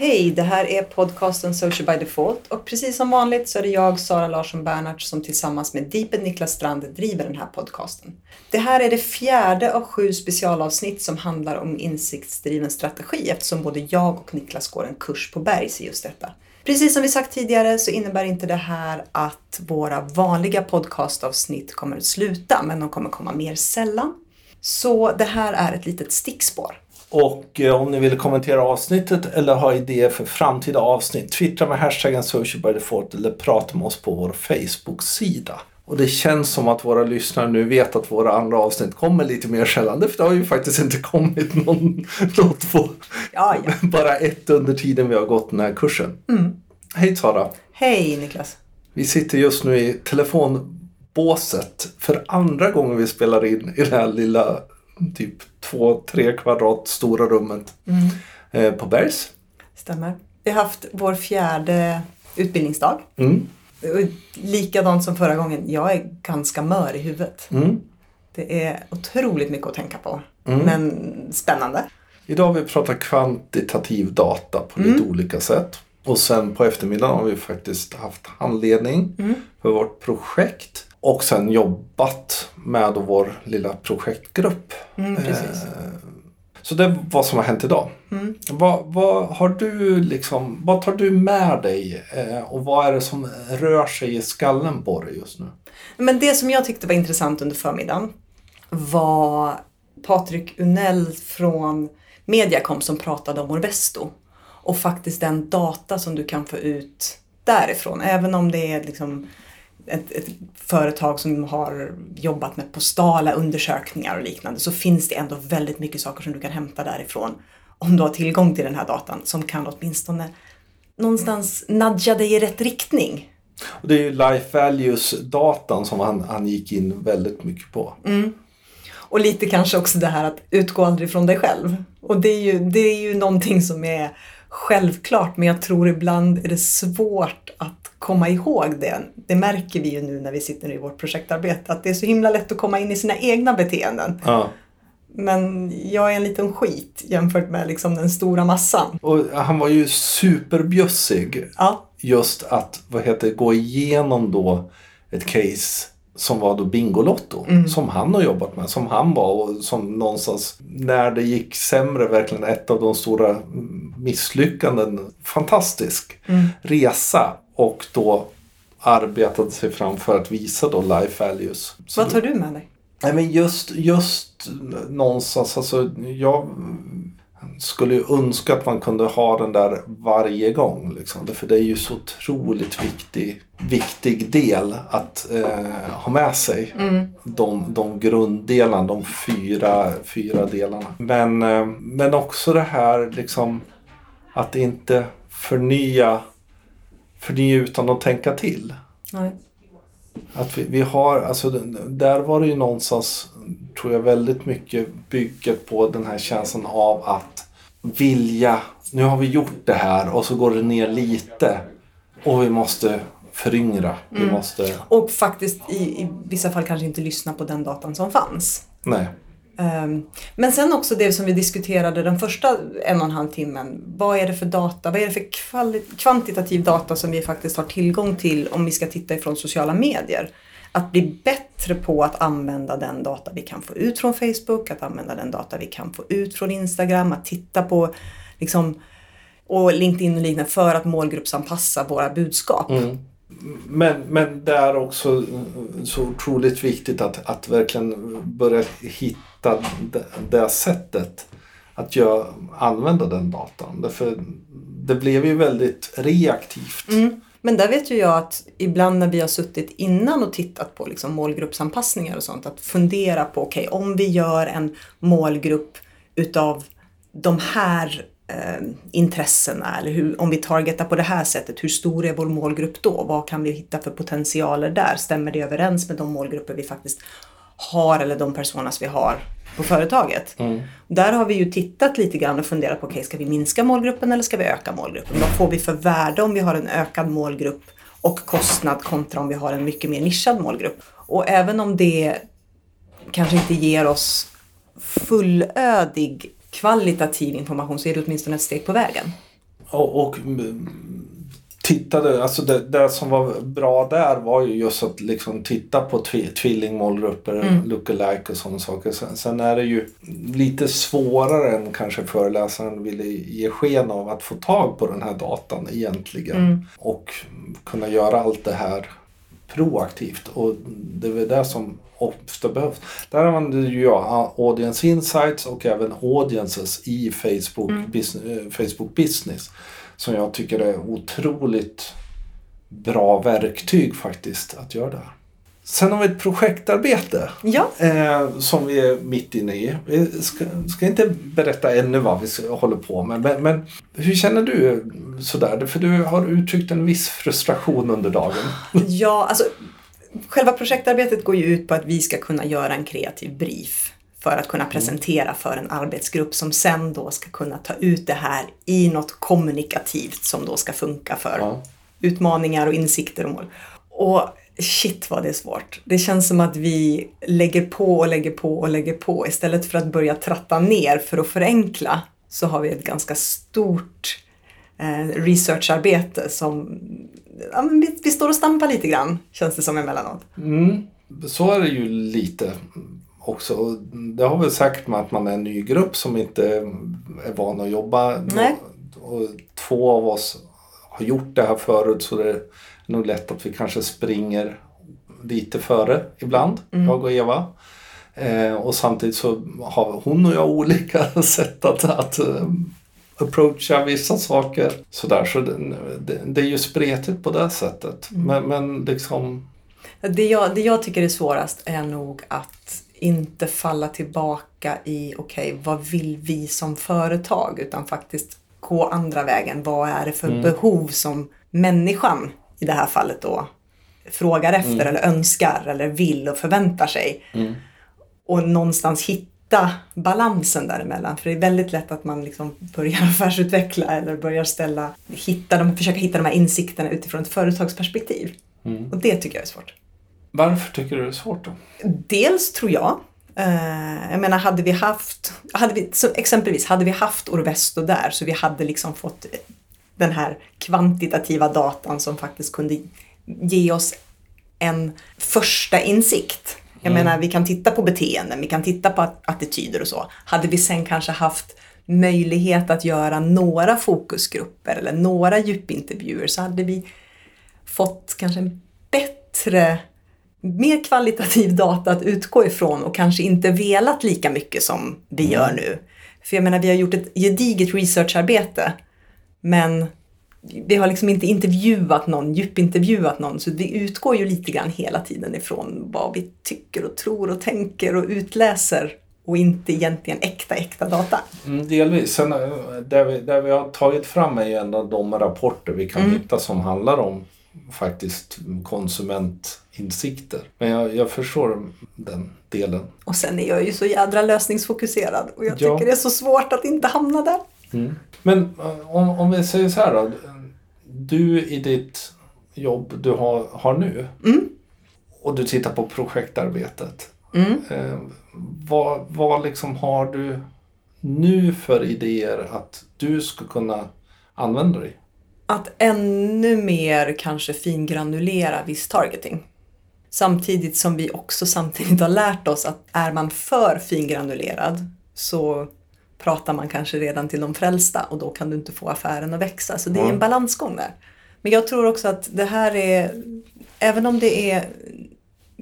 Hej, det här är podcasten Social by Default och precis som vanligt så är det jag, Sara Larsson Bernhardt, som tillsammans med Deepen Niklas Strand driver den här podcasten. Det här är det fjärde av sju specialavsnitt som handlar om insiktsdriven strategi eftersom både jag och Niklas går en kurs på Bergs i just detta. Precis som vi sagt tidigare så innebär inte det här att våra vanliga podcastavsnitt kommer att sluta, men de kommer komma mer sällan. Så det här är ett litet stickspår. Och eh, om ni vill kommentera avsnittet eller ha idéer för framtida avsnitt, twittra med hashtaggen social by default eller prata med oss på vår Facebook-sida. Och det känns som att våra lyssnare nu vet att våra andra avsnitt kommer lite mer sällan. För det har ju faktiskt inte kommit någon, något på Ja, ja. bara ett under tiden vi har gått den här kursen. Hej Sara! Hej Niklas! Vi sitter just nu i telefonbåset för andra gången vi spelar in i det här lilla typ två, tre kvadrat stora rummet eh, på Bergs. Stämmer. Vi har haft vår fjärde utbildningsdag. Mm. Likadant som förra gången, jag är ganska mör i huvudet. Mm. Det är otroligt mycket att tänka på. Men spännande. Idag har vi pratat kvantitativ data på lite olika sätt. Och sen på eftermiddagen har vi faktiskt haft handledning för vårt projekt. Och sen jobbat med vår lilla projektgrupp. Mm. Eh, Så det är vad som har hänt idag. Vad, vad, har du liksom, vad tar du med dig eh, och vad är det som rör sig i skallen på dig just nu? Men det som jag tyckte var intressant under förmiddagen var Patrik Unell från Mediacom som pratade om Orvesto. Och faktiskt den data som du kan få ut därifrån. Även om det är liksom ett, ett företag som har jobbat med postala undersökningar och liknande så finns det ändå väldigt mycket saker som du kan hämta därifrån om du har tillgång till den här datan som kan åtminstone någonstans nudga dig i rätt riktning. Och det är ju life values-datan som han, han gick in väldigt mycket på. Och lite kanske också det här att utgå aldrig från dig själv. Och det är ju, det är ju någonting som är självklart men jag tror ibland är det svårt att komma ihåg det. Det märker vi ju nu när vi sitter i vårt projektarbete att det är så himla lätt att komma in i sina egna beteenden. Ja. Men jag är en liten skit jämfört med liksom den stora massan. Och han var ju superbjussig. Ja, Just att vad heter, gå igenom då ett case som var då Bingolotto. Som han har jobbat med. Som han var och som någonstans när det gick sämre verkligen ett av de stora mm, misslyckanden. Fantastisk resa. Och då arbetade sig fram för att visa då life values. Så vad tar du med dig? Nej men just, just någonstans, alltså jag skulle ju önska att man kunde ha den där varje gång. Liksom. För det är ju så otroligt viktig, viktig del att eh, ha med sig. De, de grunddelarna, de fyra, fyra delarna. Men, eh, men också det här liksom att inte förnya, förnya utan att tänka till. Nej. Att vi, vi har, alltså där var det ju någonstans, tror jag, väldigt mycket bygget på den här känslan av att vilja, nu har vi gjort det här och så går det ner lite och vi måste föryngra. Vi måste, Och faktiskt i, i vissa fall kanske inte lyssna på den datan som fanns. nej. Ehm, Men sen också det som vi diskuterade den första en och en halv timmen. Vad är det för data? Vad är det för kvali- kvantitativ data som vi faktiskt har tillgång till om vi ska titta ifrån sociala medier? Att bli bättre på att använda den data vi kan få ut från Facebook, att använda den data vi kan få ut från Instagram, att titta på liksom, och LinkedIn och liknande för att målgruppsanpassa våra budskap. Men, men det är också så otroligt viktigt att, att verkligen börja hitta det, det sättet att göra, använda den datan. Därför det blev ju väldigt reaktivt. Mm. Men där vet ju jag att ibland när vi har suttit innan och tittat på liksom målgruppsanpassningar och sånt, att fundera på, okej, om vi gör en målgrupp utav de här eh, intressena eller hur, om vi targetar på det här sättet, hur stor är vår målgrupp då? Vad kan vi hitta för potentialer där? Stämmer det överens med de målgrupper vi faktiskt har eller de personas vi har på företaget? Där har vi ju tittat lite grann och funderat på, okej, ska vi minska målgruppen eller ska vi öka målgruppen? Vad får vi för värde om vi har en ökad målgrupp och kostnad kontra om vi har en mycket mer nischad målgrupp? Och även om det kanske inte ger oss fullödig kvalitativ information så är det åtminstone ett steg på vägen. Och, och mm, tittade, alltså det, det som var bra där var ju just att liksom titta på tv, tvillingmålgrupper, Mm. lookalike och sådana saker. Sen, sen är det ju lite svårare än kanske föreläsaren ville ge sken av att få tag på den här datan egentligen. Mm. Och kunna göra allt det här proaktivt. Och det är väl det som ofta behövs. Där använder ju jag Audience Insights och även Audiences i Facebook, Mm. business, eh, Facebook Business. Som jag tycker är otroligt bra verktyg faktiskt att göra det. Sen har vi ett projektarbete Ja, eh, som vi är mitt inne i. Vi ska, ska inte berätta ännu vad vi håller på med. Men, men hur känner du sådär? För du har uttryckt en viss frustration under dagen. ja alltså, själva projektarbetet går ju ut på att vi ska kunna göra en kreativ brief för att kunna presentera för en arbetsgrupp som sen då ska kunna ta ut det här i något kommunikativt som då ska funka för Ja. utmaningar och insikter och mål. Och shit vad det är svårt. Det känns som att vi lägger på och lägger på och lägger på. Istället för att börja tratta ner för att förenkla så har vi ett ganska stort eh, researcharbete som ja, men vi, vi står och stampar lite grann känns det som emellanåt. Mm, så är det ju lite också. Det har väl sagt med att man är en ny grupp som inte är van att jobba. Nej. Och två av oss har gjort det här förut så det är nog lätt att vi kanske springer lite före ibland, jag och Eva. Eh, och samtidigt så har hon och jag olika sätt att, att eh, approacha vissa saker. Sådär, så det, det, det är ju spretigt på det sättet. Men, men liksom Det jag, det jag tycker är svårast är nog att inte falla tillbaka i, okej, vad vill vi som företag? Utan faktiskt gå andra vägen. Vad är det för behov som människan, i det här fallet då, frågar efter eller önskar eller vill och förväntar sig? Och någonstans hitta balansen däremellan. För det är väldigt lätt att man liksom börjar affärsutveckla eller börjar ställa, hitta de, försöka hitta de här insikterna utifrån ett företagsperspektiv. Och det tycker jag är svårt. Varför tycker du det är svårt då? Dels tror jag, eh, jag menar hade vi haft, hade vi, exempelvis hade vi haft Orvesto där så vi hade liksom fått den här kvantitativa datan som faktiskt kunde ge oss en första insikt. Jag menar vi kan titta på beteenden, vi kan titta på att- attityder och så. Hade vi sen kanske haft möjlighet att göra några fokusgrupper eller några djupintervjuer så hade vi fått kanske en bättre, mer kvalitativ data att utgå ifrån och kanske inte velat lika mycket som vi gör nu. För jag menar, vi har gjort ett gediget researcharbete men vi har liksom inte intervjuat någon, djupintervjuat någon, så vi utgår ju lite grann hela tiden ifrån vad vi tycker och tror och tänker och utläser och inte egentligen äkta, äkta data. Mm, delvis. Sen, eh, där, vi, där vi har tagit fram är ju ändå de rapporter vi kan hitta som handlar om faktiskt konsumentinsikter. Men jag, jag förstår den delen. Och sen är jag ju så jädra lösningsfokuserad och jag Ja. tycker det är så svårt att inte hamna där. Men eh, om, om vi säger så här då. Du i ditt jobb du har, har nu och du tittar på projektarbetet. Eh, vad, vad liksom har du nu för idéer att du ska kunna använda dig? Att ännu mer kanske fingranulera viss targeting. Samtidigt som vi också samtidigt har lärt oss att är man för fingranulerad så pratar man kanske redan till de frälsta och då kan du inte få affären att växa. Så det är en Mm. balansgång där. Men jag tror också att det här är, även om det är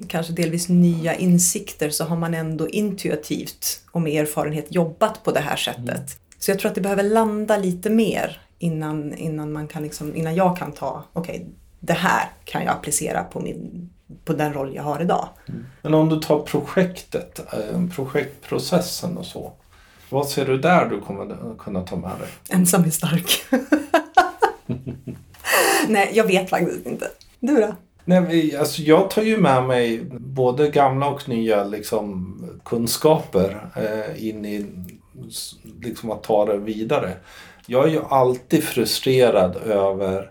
kanske delvis nya insikter så har man ändå intuitivt och med erfarenhet jobbat på det här sättet. Så jag tror att det behöver landa lite mer innan, innan, man kan liksom, innan jag kan ta, okej, det här kan jag applicera på, min, på den roll jag har idag. Men om du tar projektet, eh, projektprocessen och så. Vad ser du där du kommer kunna ta med dig? Ensam är stark. Nej, jag vet faktiskt inte. Du då? Nej, alltså jag tar ju med mig både gamla och nya liksom, kunskaper eh, in i liksom, att ta det vidare. Jag är ju alltid frustrerad över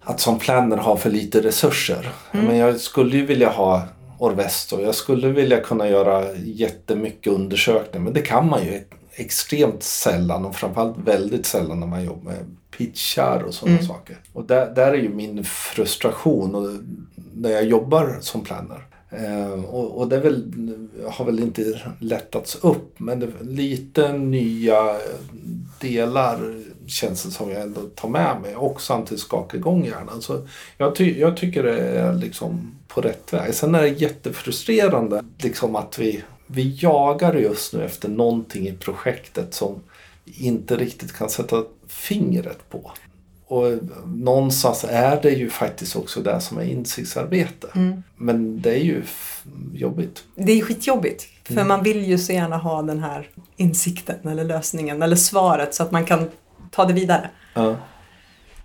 att som planner ha för lite resurser. Men jag skulle ju vilja ha Orvesto. Jag skulle vilja kunna göra jättemycket undersökningar men det kan man ju extremt sällan och framförallt väldigt sällan när man jobbar med pitchar och sådana saker. Och där, där är ju min frustration och när jag jobbar som planner. Eh, och, och det väl, har väl inte lättats upp men det, lite nya delar känns det som jag ändå tar med mig och samtidigt skakar igång hjärnan. Så jag, ty, jag tycker det är liksom på rätt väg. Sen är det jättefrustrerande liksom att vi, vi jagar just nu efter någonting i projektet som vi inte riktigt kan sätta fingret på. Och någonstans är det ju faktiskt också det som är insiktsarbete. Mm. Men det är ju jobbigt. Det är skitjobbigt. För Mm. man vill ju så gärna ha den här insikten eller lösningen eller svaret så att man kan ta det vidare. Ja,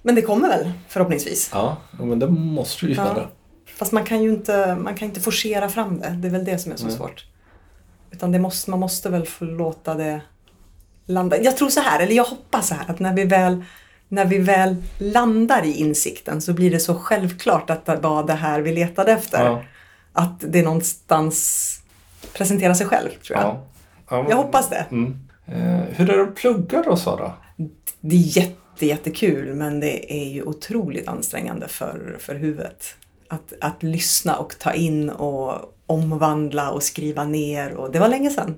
Men det kommer väl förhoppningsvis. ja men det måste du ju Ja. göra. Fast man kan ju inte, man kan inte forcera fram det. Det är väl det som är så Nej. svårt. Utan det måste, man måste väl få låta det landa. Jag tror så här, eller jag hoppas så här att när vi väl, när vi väl landar i insikten så blir det så självklart att det var det här vi letade efter. Ja. Att det någonstans presenterar sig själv, tror jag. Ja. Ja, men- Jag hoppas det. Mm. Eh, hur är det att plugga då Sara? Det är jätte, jättekul men det är ju otroligt ansträngande för, för huvudet. Att, att lyssna och ta in och omvandla och skriva ner. Och, det var länge sedan.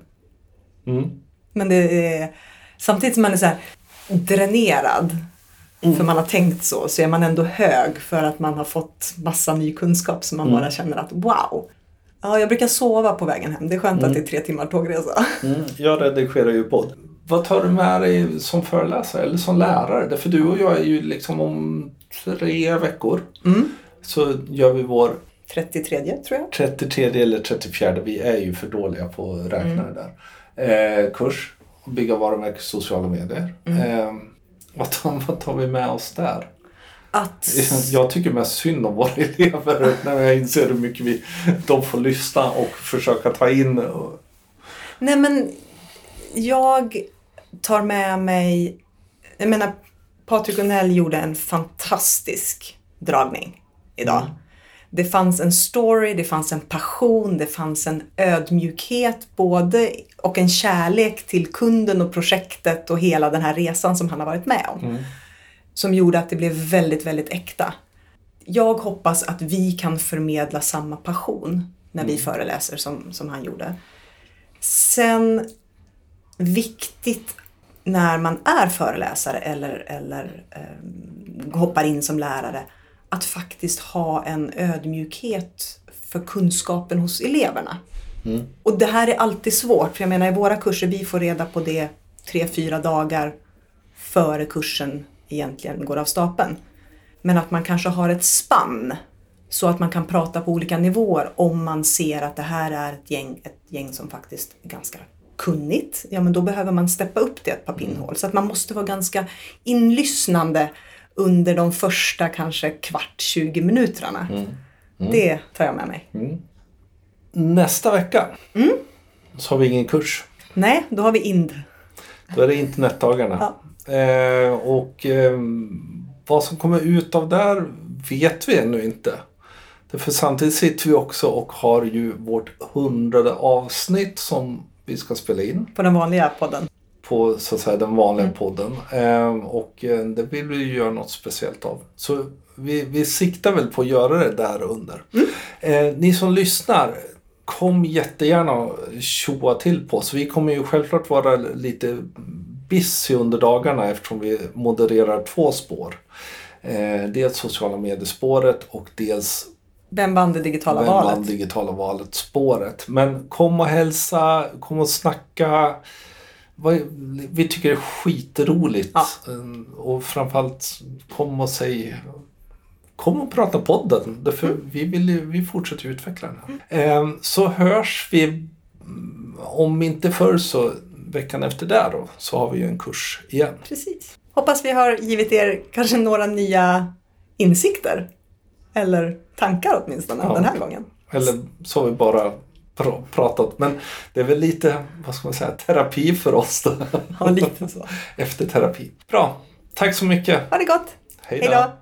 Mm. Men det är, samtidigt som man är så här dränerad för man har tänkt så, så är man ändå hög för att man har fått massa ny kunskap som man bara känner att wow. Ja, jag brukar sova på vägen hem. Det är skönt att det är tre timmar tågresa. Mm. Jag redigerar ju podd. Vad tar du med dig som föreläsare eller som lärare? Därför du och jag är ju liksom om tre veckor Mm. så gör vi vår 33 tror jag. 33 eller 34, vi är ju för dåliga på att räkna det där. Eh, kurs, bygga varumärke sociala medier. Eh, vad, tar, vad tar vi med oss där? Att... Jag tycker mest synd om våra elever när jag inser hur mycket vi, de får lyssna och försöka ta in. Och, Nej men jag tar med mig, jag menar Patrik Unell gjorde en fantastisk dragning idag. Mm. Det fanns en story, det fanns en passion, det fanns en ödmjukhet både och en kärlek till kunden och projektet och hela den här resan som han har varit med om. Som gjorde att det blev väldigt, väldigt äkta. Jag hoppas att vi kan förmedla samma passion när vi föreläser som, som han gjorde. Sen viktigt när man är föreläsare eller, eller eh, hoppar in som lärare att faktiskt ha en ödmjukhet för kunskapen hos eleverna. Och det här är alltid svårt, för jag menar i våra kurser, vi får reda på det tre, fyra dagar före kursen egentligen går av stapeln. Men att man kanske har ett spann så att man kan prata på olika nivåer om man ser att det här är ett gäng, ett gäng som faktiskt är ganska kunnigt. Ja men då behöver man steppa upp det ett par pinnhål. Så att man måste vara ganska inlyssnande under de första kanske kvart, 20 minuterna. Det tar jag med mig. nästa vecka så har vi ingen kurs. Nej, då har vi IND. Då är det internetdagarna. Eh, och eh, vad som kommer ut av där vet vi ännu inte. För samtidigt sitter vi också och har ju vårt hundrade avsnitt som vi ska spela in På den vanliga podden. På så att säga, den vanliga podden. Eh, och det vill vi ju göra något speciellt av. Så vi, vi siktar väl på att göra det där under. Eh, ni som lyssnar, kom jättegärna och tjoa till på oss. Vi kommer ju självklart vara lite busy under dagarna eftersom vi modererar två spår. Eh, dels sociala mediespåret och dels Vem vann det digitala vem vann valet? digitala valet spåret. Men kom och hälsa, kom och snacka. Vi tycker det är skitroligt. Ja. Eh, Och framförallt kom och säg Kom och prata podden. Därför Mm. vi, vill, vi fortsätter utveckla den här. Eh, Så hörs vi mm, om inte förr så veckan efter där då så har vi ju en kurs igen. Precis. Hoppas vi har givit er kanske några nya insikter. Eller tankar åtminstone Ja. den här gången. Eller så har vi bara pr- pratat. Men det är väl lite, vad ska man säga, terapi för oss då. Ja, lite så. Efter terapi. Bra. Tack så mycket. Ha det gott! Hej då!